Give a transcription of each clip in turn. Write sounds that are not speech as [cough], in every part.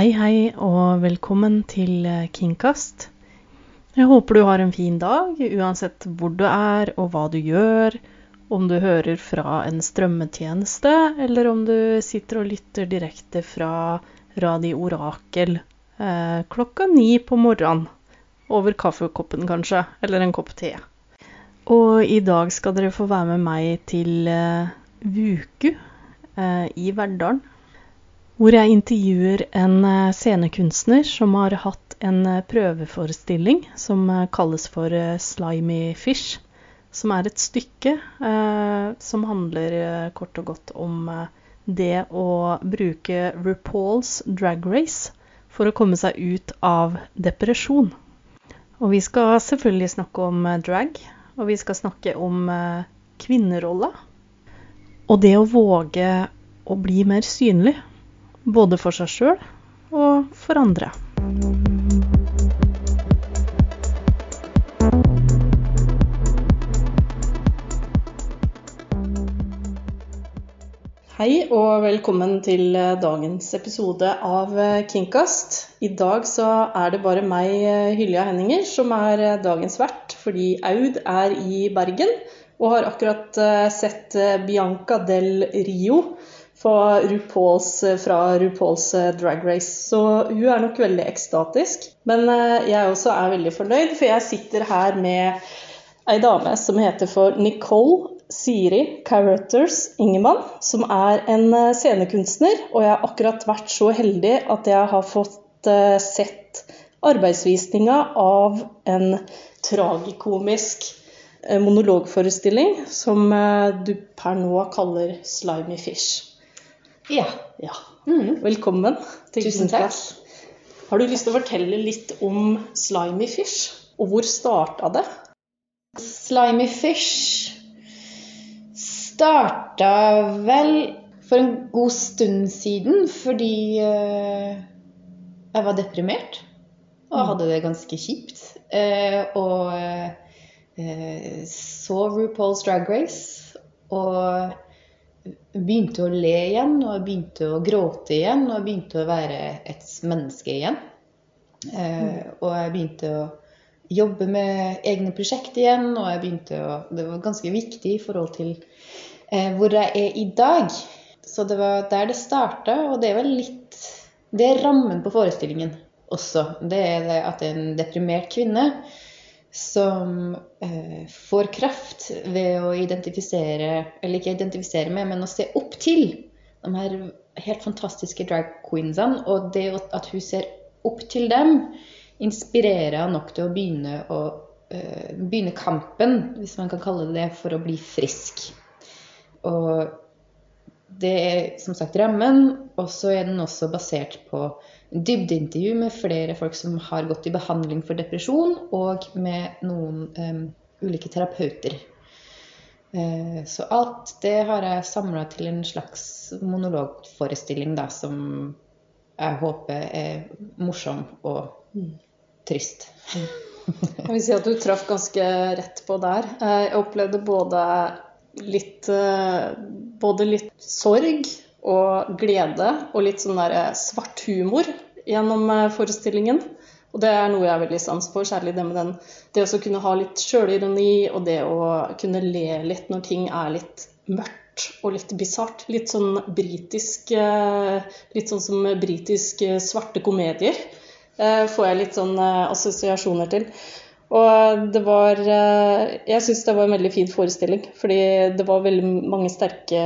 Hei, hei, og velkommen til eh, Kingkast. Jeg håper du har en fin dag, uansett hvor du er og hva du gjør. Om du hører fra en strømmetjeneste, eller om du sitter og lytter direkte fra Radio Orakel eh, klokka ni på morgenen. Over kaffekoppen, kanskje, eller en kopp te. Og i dag skal dere få være med meg til eh, Vuku eh, i Verdalen hvor jeg intervjuer en eh, scenekunstner som har hatt en eh, prøveforestilling som eh, kalles for Slimy Fish. Som er et stykke eh, som handler kort og godt om det å bruke RuPaul's Drag Race for å komme seg ut av depresjon. Og vi skal selvfølgelig snakke om drag, og vi skal snakke om kvinnerolla. Og det å våge å bli mer synlig. Både for seg sjøl og for andre. Hei og velkommen til dagens episode av Kinkast. I dag så er det bare meg, Hylja Henninger, som er dagens vert, fordi Aud er i Bergen og har akkurat sett Bianca del Rio RuPauls, fra RuPauls eh, Drag Race. Så hun er nok veldig ekstatisk. Men eh, jeg også er veldig fornøyd, for jeg sitter her med ei dame som heter for Nicole Siri Carruthers Ingemann, som er en eh, scenekunstner. Og jeg har akkurat vært så heldig at jeg har fått sett arbeidsvisninga av en tragikomisk monologforestilling som du per nå kaller 'Slimy Fish'. Ja. ja. Mm. Velkommen. Tusen takk. Har du lyst til å fortelle litt om Slimy Fish, og hvor starta det? Slimy Fish starta vel for en god stund siden fordi uh, jeg var deprimert og mm. hadde det ganske kjipt. Uh, og uh, så RuPaul's Drag Race. Og begynte å le igjen, og jeg begynte å gråte igjen, og jeg begynte å være et menneske igjen. Eh, og jeg begynte å jobbe med egne prosjekter igjen, og jeg begynte å Det var ganske viktig i forhold til eh, hvor jeg er i dag. Så det var der det starta, og det er vel litt Det er rammen på forestillingen også. Det er det at en deprimert kvinne som eh, får kraft ved å identifisere Eller ikke identifisere med, men å se opp til de her helt fantastiske drag queensene. Og det at hun ser opp til dem, inspirerer henne nok til å begynne, å, eh, begynne kampen, hvis man kan kalle det det, for å bli frisk. Og det er som sagt rammen, og så er den også basert på dybdeintervju med flere folk som har gått i behandling for depresjon, og med noen um, ulike terapeuter. Uh, så alt det har jeg samla til en slags monologforestilling da, som jeg håper er morsom og mm. trist. Jeg vil si at du traff ganske rett på der. Eh, jeg opplevde både litt, eh, både litt sorg og glede og litt sånn der eh, svart humor gjennom eh, forestillingen. Og det er noe jeg er veldig sans for, særlig det med den Det å kunne ha litt sjølironi og det å kunne le litt når ting er litt mørkt og litt bisart. Litt sånn britisk eh, Litt sånn som britiske svarte komedier. Får jeg litt sånn assosiasjoner til. Og det var Jeg syns det var en veldig fin forestilling. Fordi det var veldig mange sterke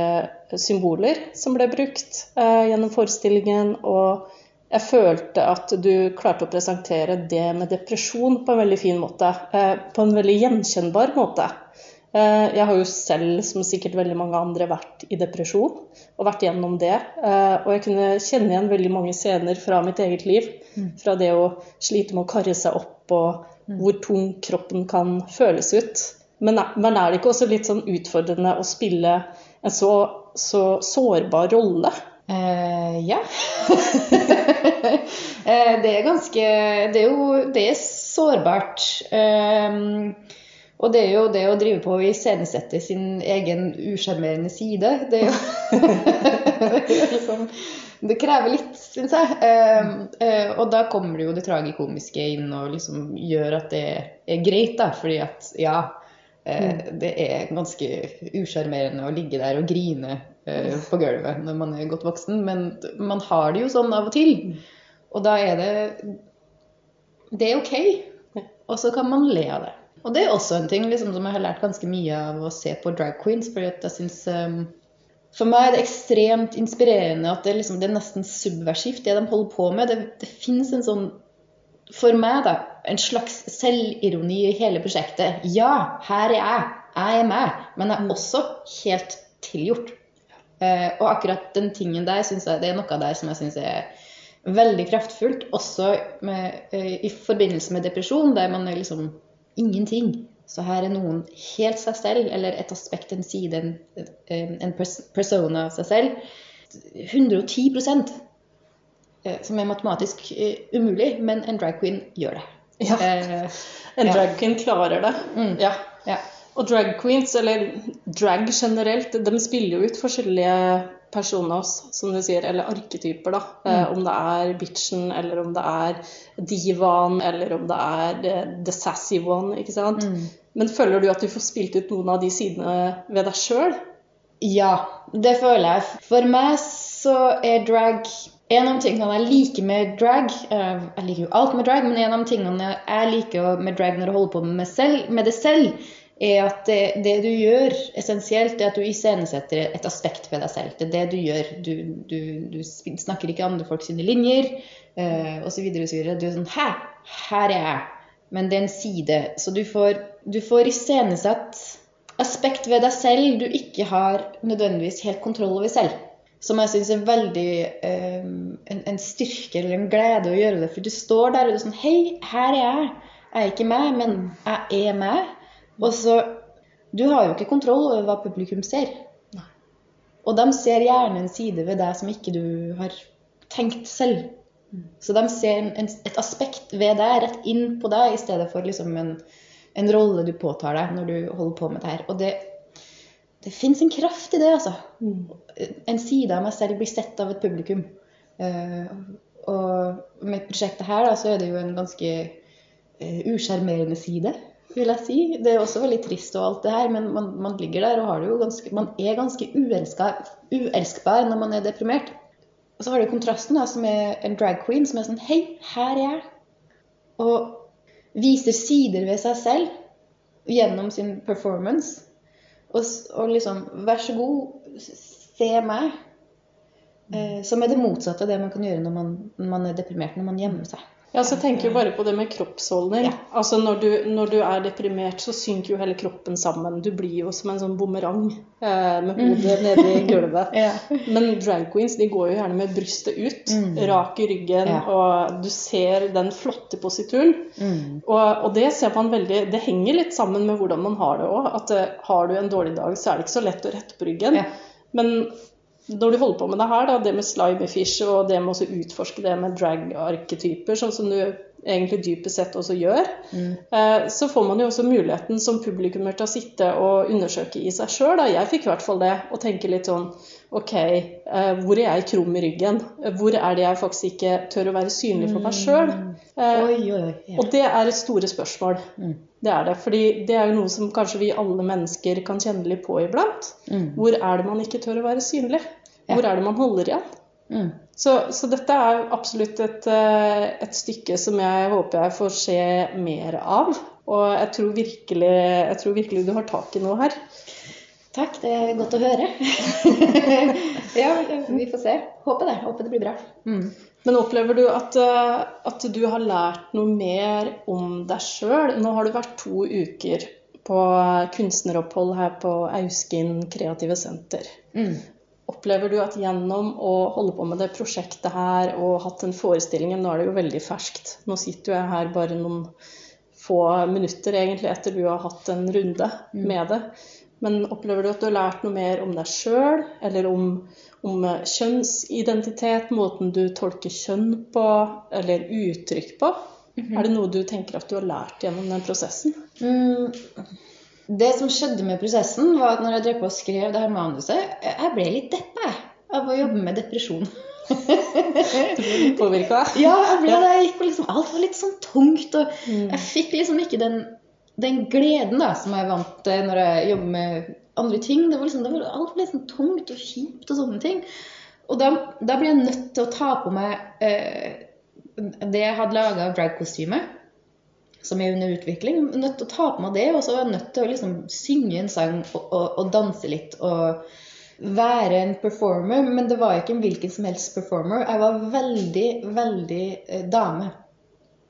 symboler som ble brukt eh, gjennom forestillingen. Og jeg følte at du klarte å presentere det med depresjon på en veldig fin måte. Eh, på en veldig gjenkjennbar måte. Eh, jeg har jo selv, som sikkert veldig mange andre, vært i depresjon og vært gjennom det. Eh, og jeg kunne kjenne igjen veldig mange scener fra mitt eget liv. Mm. Fra det å slite med å karre seg opp, og. Hvor tung kroppen kan føles ut. Men, men er det ikke også litt sånn utfordrende å spille en så så sårbar rolle? Eh, ja. [laughs] Eh, det er ganske Det er jo det er sårbart. Eh, og det er jo det å drive på å iscenesette sin egen usjarmerende side. Det er jo, [laughs] [laughs] liksom det krever litt, syns jeg. Eh, eh, og da kommer det jo det tragikomiske inn og liksom gjør at det er greit, da. Fordi at ja, eh, det er ganske usjarmerende å ligge der og grine eh, på gulvet når man er godt voksen, men man har det jo sånn av og til. Og da er det Det er ok. Og så kan man le av det. Og det er også en ting liksom, som jeg har lært ganske mye av å se på drag queens. fordi at jeg synes, um, For meg er det ekstremt inspirerende at det, liksom, det er nesten subversivt, det de holder på med. Det, det fins en sånn For meg, da, en slags selvironi i hele prosjektet. Ja, her er jeg. Jeg er meg. Men jeg er også helt tilgjort. Uh, og akkurat den tingen der synes jeg, det er noe der som jeg syns er veldig kraftfullt. Også med, uh, i forbindelse med depresjon, der man er liksom ingenting. Så her er noen helt seg selv, eller et aspekt, en side, en, en persona av seg selv. 110 eh, som er matematisk eh, umulig, men en drag queen gjør det. Ja. Eh, en drag queen klarer det. Mm. Ja. Ja. Og drag queens, eller drag generelt, de spiller jo ut forskjellige personas, som du sier, eller arketyper, da. Eh, Mm. om det er bitchen, eller om det er divaen, eller om det er the, the sassy one, ikke sant. Mm. Men føler du at du får spilt ut noen av de sidene ved deg sjøl? Ja, det føler jeg. For meg så er drag En av tingene jeg liker med drag eh, Jeg liker jo alt med drag, men en av tingene jeg liker med drag når jeg holder på med, selv, med det selv, er at det, det du gjør essensielt, er at du iscenesetter et aspekt ved deg selv. Det er det du gjør. Du, du, du snakker ikke andre folk sine linjer uh, osv. osv. Du er sånn Hæ, her er jeg. Men det er en side. Så du får, du får iscenesatt aspekt ved deg selv du ikke har nødvendigvis helt kontroll over selv. Som jeg syns er veldig um, en, en styrke eller en glede å gjøre det. For du står der og du er sånn Hei, her er jeg. Jeg er ikke meg, men jeg er meg. Og så Du har jo ikke kontroll over hva publikum ser. Nei. Og de ser gjerne en side ved deg som ikke du har tenkt selv. Så de ser en, en, et aspekt ved deg rett inn på deg, i stedet for liksom en, en rolle du påtar deg når du holder på med det her. Og det, det fins en kraft i det, altså. En side av meg selv blir sett av et publikum. Uh, og med prosjektet her, da, så er det jo en ganske uh, usjarmerende side, vil jeg si. Det er også veldig trist og alt det her, men man, man ligger der og har det jo ganske Man er ganske uelskbar når man er deprimert. Og så har du kontrasten, da, som er en drag queen som er sånn Hei, her er jeg. Og viser sider ved seg selv gjennom sin performance. Og, og liksom Vær så god, se meg. Eh, som er det motsatte av det man kan gjøre når man, når man er deprimert, når man gjemmer seg. Ja, så tenker jeg bare på det med kroppsholdning. Ja. Altså når du, når du er deprimert, så synker jo hele kroppen sammen. Du blir jo som en sånn bumerang eh, med hodet nede i [laughs] gulvet. Ja. Men drag queens de går jo gjerne med brystet ut, Mm. rak i ryggen, Ja. og du ser den flotte posituren. Mm. Og, og det ser man veldig Det henger litt sammen med hvordan man har det òg. At uh, har du en dårlig dag, så er det ikke så lett å rette på ryggen. Ja. Men når du holder på med det her, da, det med slimefish og det med å utforske det med drag-arketyper, sånn som du egentlig dypest sett også gjør, Mm. eh, så får man jo også muligheten som publikummer til å sitte og undersøke i seg sjøl. Jeg fikk i hvert fall det, å tenke litt sånn Ok, eh, hvor er jeg krum i ryggen? Hvor er det jeg faktisk ikke tør å være synlig for meg sjøl? Eh, oi, oi. Ja. og det er et store spørsmål. Mm. Det er det. Fordi det er jo noe som kanskje vi alle mennesker kan kjenne litt på iblant. Mm. Hvor er det man ikke tør å være synlig? Hvor er det man holder igjen? Mm. Så, så dette er absolutt et, eh, et stykke som jeg håper jeg får se mer av. Og jeg tror virkelig, jeg tror virkelig du har tak i noe her. Takk, det er godt å høre. [laughs] ja, vi får se. Håper det. Håper det blir bra. Mm. Men opplever du at, eh, at du har lært noe mer om deg sjøl? Nå har du vært to uker på kunstneropphold her på Auskin kreative senter. Mm. Opplever du at gjennom å holde på med det prosjektet her og hatt den forestillingen Nå er det jo veldig ferskt. Nå sitter jeg her bare noen få minutter egentlig etter du har hatt en runde med det. Men opplever du at du har lært noe mer om deg sjøl, eller om, om kjønnsidentitet, måten du tolker kjønn på, eller uttrykk på? Er det noe du tenker at du har lært gjennom den prosessen? Mm. Det som skjedde med prosessen, var at når jeg drev på og skrev det her manuset Jeg ble litt deppa av å jobbe med depresjon. [laughs] Du ble litt påvirka? Ja, jeg ble det. Jeg gikk på liksom, alt var litt sånn tungt. Og Mm. jeg fikk liksom ikke den, den gleden da, som jeg vant til når jeg jobber med andre ting. Det var liksom, det var, alt ble sånn tungt og kjipt og sånne ting. Og da, da ble jeg nødt til å ta på meg eh, det jeg hadde laga av dragkostyme, som er under utvikling. Nødt til å ta på meg det, og så var jeg nødt til å liksom synge en sang og, og, og danse litt. og være en performer, men det var ikke en hvilken som helst performer. Jeg var veldig, veldig eh, dame.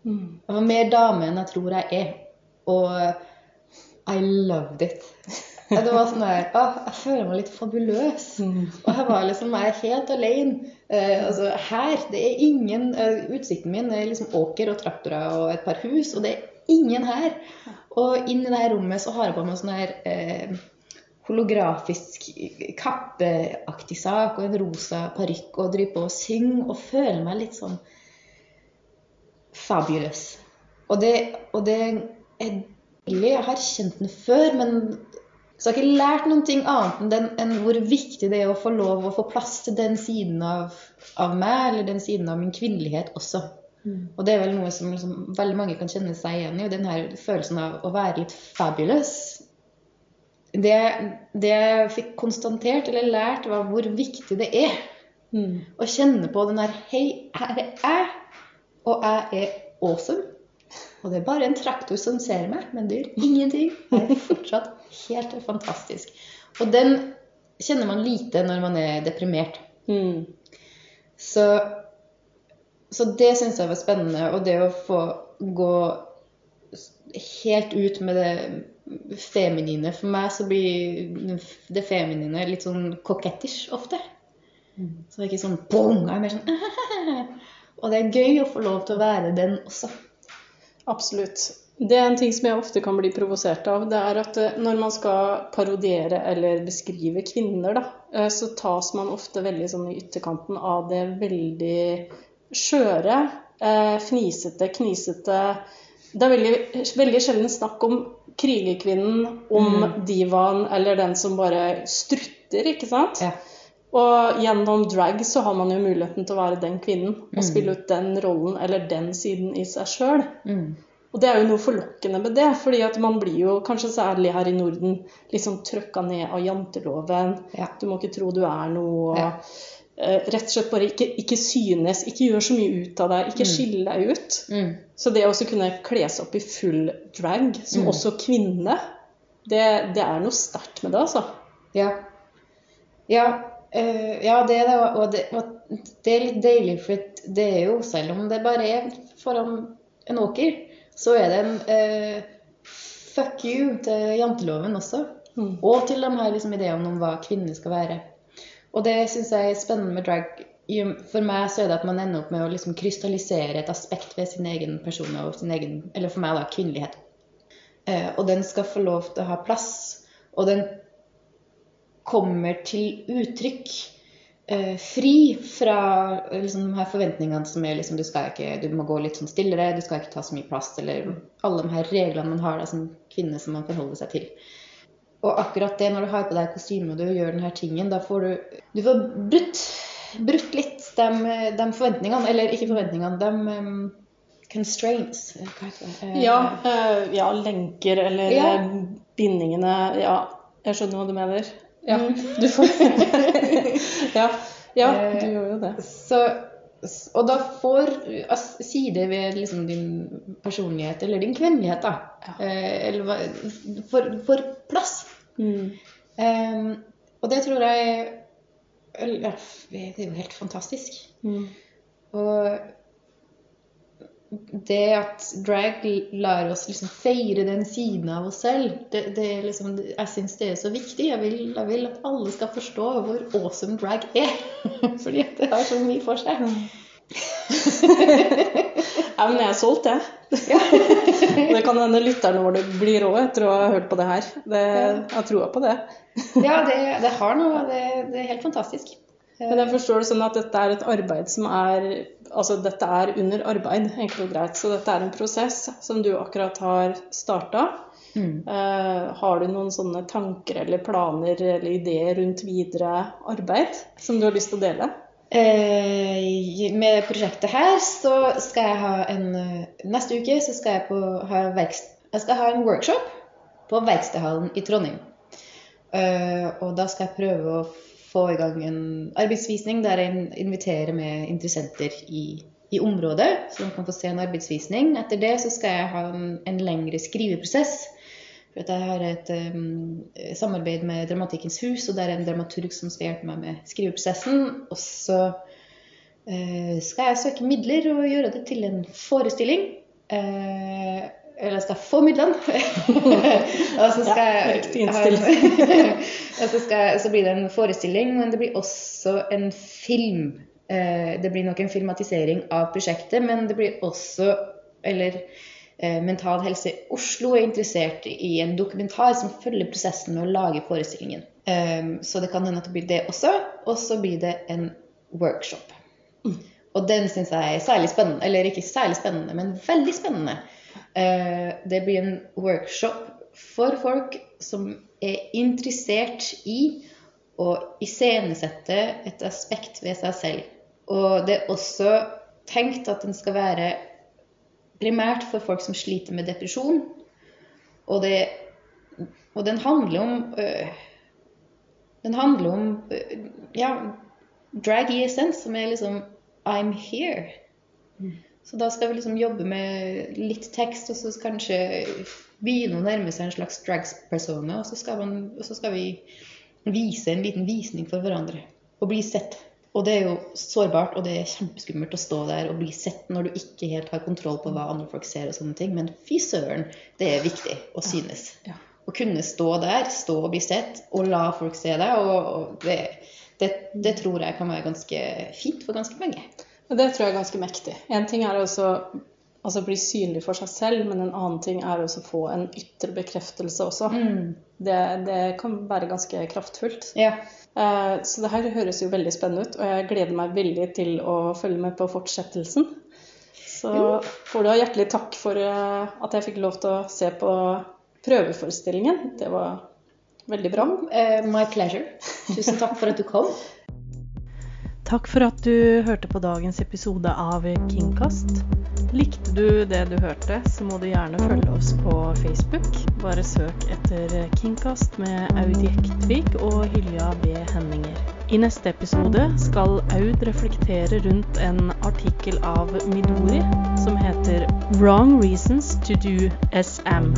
Mm. Jeg var mer dame enn jeg tror jeg er. Og I loved it. Det var sånn der, Å, Jeg føler meg litt fabuløs. Og jeg var liksom, jeg er helt alene. Eh, altså, her, det er ingen eh, Utsikten min er liksom åker og traktorer og et par hus, og det er ingen her. Og inn i det rommet så har jeg på meg sånn her eh, holografisk kappeaktig sak og en rosa parykk og driver på og synger og føler meg litt sånn fabulous. Og det, og det er deilig. Jeg har kjent den før, men så jeg har ikke lært noen ting annet enn, den, enn hvor viktig det er å få lov å få plass til den siden av, av meg, eller den siden av min kvinnelighet også. Mm. Og det er vel noe som liksom, veldig mange kan kjenne seg igjen i. Og den her følelsen av å være litt fabulous. Det, det jeg fikk konstatert eller lært, var hvor viktig det er Mm. å kjenne på den her Hei, her er jeg, og jeg er awesome. Og det er bare en traktor som ser meg, men det gjør ingenting. Det er fortsatt helt fantastisk. Og den kjenner man lite når man er deprimert. Mm. Så, så det syns jeg var spennende. Og det å få gå helt ut med det feminine For meg så blir det feminine litt sånn kokettish ofte. Mm. Så det er ikke sånn bong, jeg er mer sånn [laughs] Og det er gøy å få lov til å være den også. Absolutt. Det er en ting som jeg ofte kan bli provosert av. Det er at eh, når man skal parodiere eller beskrive kvinner, da, eh, så tas man ofte veldig sånn i ytterkanten av det veldig skjøre, eh, fnisete, knisete Det er veldig, veldig sjelden snakk om krigerkvinnen, om Mm. divaen eller den som bare strutter, ikke sant? Ja. Og gjennom drag så har man jo muligheten til å være den kvinnen og Mm. spille ut den rollen eller den siden i seg sjøl. Mm. Og det er jo noe forlokkende med det, fordi at man blir jo, kanskje særlig her i Norden, liksom trøkka ned av janteloven. Ja. Du må ikke tro du er noe. Ja. Uh, rett og slett bare ikke, ikke synes, ikke gjør så mye ut av deg, ikke Mm. skille deg ut. Mm. Så det å også kunne kle seg opp i full drag, som Mm. også kvinne, det, det er noe sterkt med det, altså. Ja. Ja, eh, ja det er det. Og det, og det er litt deilig, for det er jo, selv om det bare er foran en åker, så er det en uh, fuck you til janteloven også. Mm. Og til de her liksom, ideene om hva kvinner skal være. Og det syns jeg er spennende med drag. For meg så er det at man ender opp med å liksom krystallisere et aspekt ved sin egen person og sin egen, eller for meg da, kvinnelighet. Eh, og den skal få lov til å ha plass. Og den kommer til uttrykk eh, fri fra eh, liksom, de her forventningene som er liksom, du, ikke, du må gå litt sånn stillere, du skal ikke ta så mye plass, eller alle de her reglene man har da, som kvinne som man forholder seg til. Og akkurat det, når du har på deg kostyme og du gjør denne tingen, da får du Du får brutt, brutt litt de, de forventningene, eller ikke forventningene, de um, constraints eh, Hva heter det? Ja, uh, ja, lenker eller Ja. bindingene Ja, jeg skjønner hva du mener. Ja, Mm. [laughs] du får [laughs] ja, ja, Eh, du gjør jo det. Så, og da får sider ved liksom din personlighet, eller din kvinnelighet, da, Ja. eh, eller for, får plass. Mm. Em, og det tror jeg Det er jo helt fantastisk. Mm. Og det at drag lar oss liksom feire den siden av oss selv, det, det liksom, jeg syns det er så viktig. Jeg vil, jeg vil at alle skal forstå hvor awesome drag er. [laughs] Fordi det har så mye for seg. [laughs] Ja, men jeg er solgt, jeg. [laughs] det kan hende lytterne våre blir rå etter å ha hørt på det her. Det, jeg har troa på det. Ja, det, det har noe. Det, det er helt fantastisk. Men jeg forstår det sånn at dette er et arbeid som er Altså dette er under arbeid, enkelt og greit. Så dette er en prosess som du akkurat har starta. Mm. Uh, har du noen sånne tanker eller planer eller ideer rundt videre arbeid som du har lyst til å dele? Eh, med prosjektet her så skal jeg ha en Neste uke så skal jeg, på, ha, verkst, jeg skal ha en workshop på Verkstedhallen i Trondheim. Eh, og da skal jeg prøve å få i gang en arbeidsvisning der jeg inviterer med interessenter i, i området, så de kan få se en arbeidsvisning. Etter det så skal jeg ha en, en lengre skriveprosess. For jeg har et um, samarbeid med Dramatikkens hus, og det er en dramaturg som skal hjelpe meg med skriveprosessen. Og så uh, skal jeg søke midler og gjøre det til en forestilling. Uh, eller skal få midlene. [laughs] og så skal Ja, riktig innstilling. [laughs] og så, skal, så blir det en forestilling, men det blir også en film. Eh, det blir nok en filmatisering av prosjektet, men det blir også Eller eh, Mental Helse Oslo er interessert i en dokumentar som følger prosessen med å lage forestillingen. Eh, så det kan hende at det blir det også. Og så blir det en workshop. Og den syns jeg er særlig spennende. Eller ikke særlig spennende, men veldig spennende. Eh, det blir en workshop for folk som er interessert i å iscenesette et aspekt ved seg selv. Og det er også tenkt at den skal være primært for folk som sliter med depresjon. Og, det, og den handler om øh, Den handler om øh, ja, drag i essens, som er liksom I'm here. Så da skal vi liksom jobbe med litt tekst, og så kanskje begynne å nærme seg en slags dragspersona. Og og så skal vi vise en liten visning for hverandre. Og bli sett. Og det er jo sårbart, og det er kjempeskummelt å stå der og bli sett når du ikke helt har kontroll på hva andre folk ser og sånne ting. Men fy søren, det er viktig å synes. Ja. Å kunne stå der, stå og bli sett, og la folk se deg. Og, og det, det, det tror jeg kan være ganske fint for ganske mange. Det tror jeg er ganske mektig. En ting er også altså bli synlig for seg selv, men en annen ting er å få en ytre bekreftelse også. Det, det kan være ganske kraftfullt. Ja. Eh, Så det her høres jo veldig spennende ut, og jeg gleder meg veldig til å følge med på fortsettelsen. Så får du ha hjertelig takk for eh, at jeg fikk lov til å se på prøveforestillingen. Det var veldig bra. Uh, my pleasure. Tusen takk for at du kom. [laughs] Takk for at du hørte på dagens episode av Kingcast. Likte du det du hørte, så må du gjerne følge oss på Facebook. Bare søk etter Kingcast med Aud Jektvik og Hylja B. Henninger. I neste episode skal Aud reflektere rundt en artikkel av Midori som heter 'Wrong Reasons to Do SM'.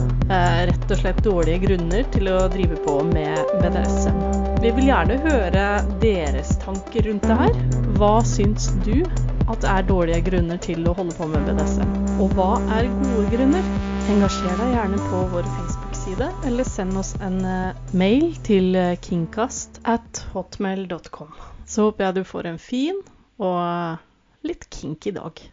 Rett og slett dårlige grunner til å drive på med BDSM. Vi vil gjerne høre deres tanker rundt det her. Hva syns du at det er dårlige grunner til å holde på med BDSM? Og hva er gode grunner? Engasjer deg gjerne på vår Facebook-side, eller send oss en eh, mail til eh, kingcast at hotmail.com. Så håper jeg du får en fin og litt kinky dag.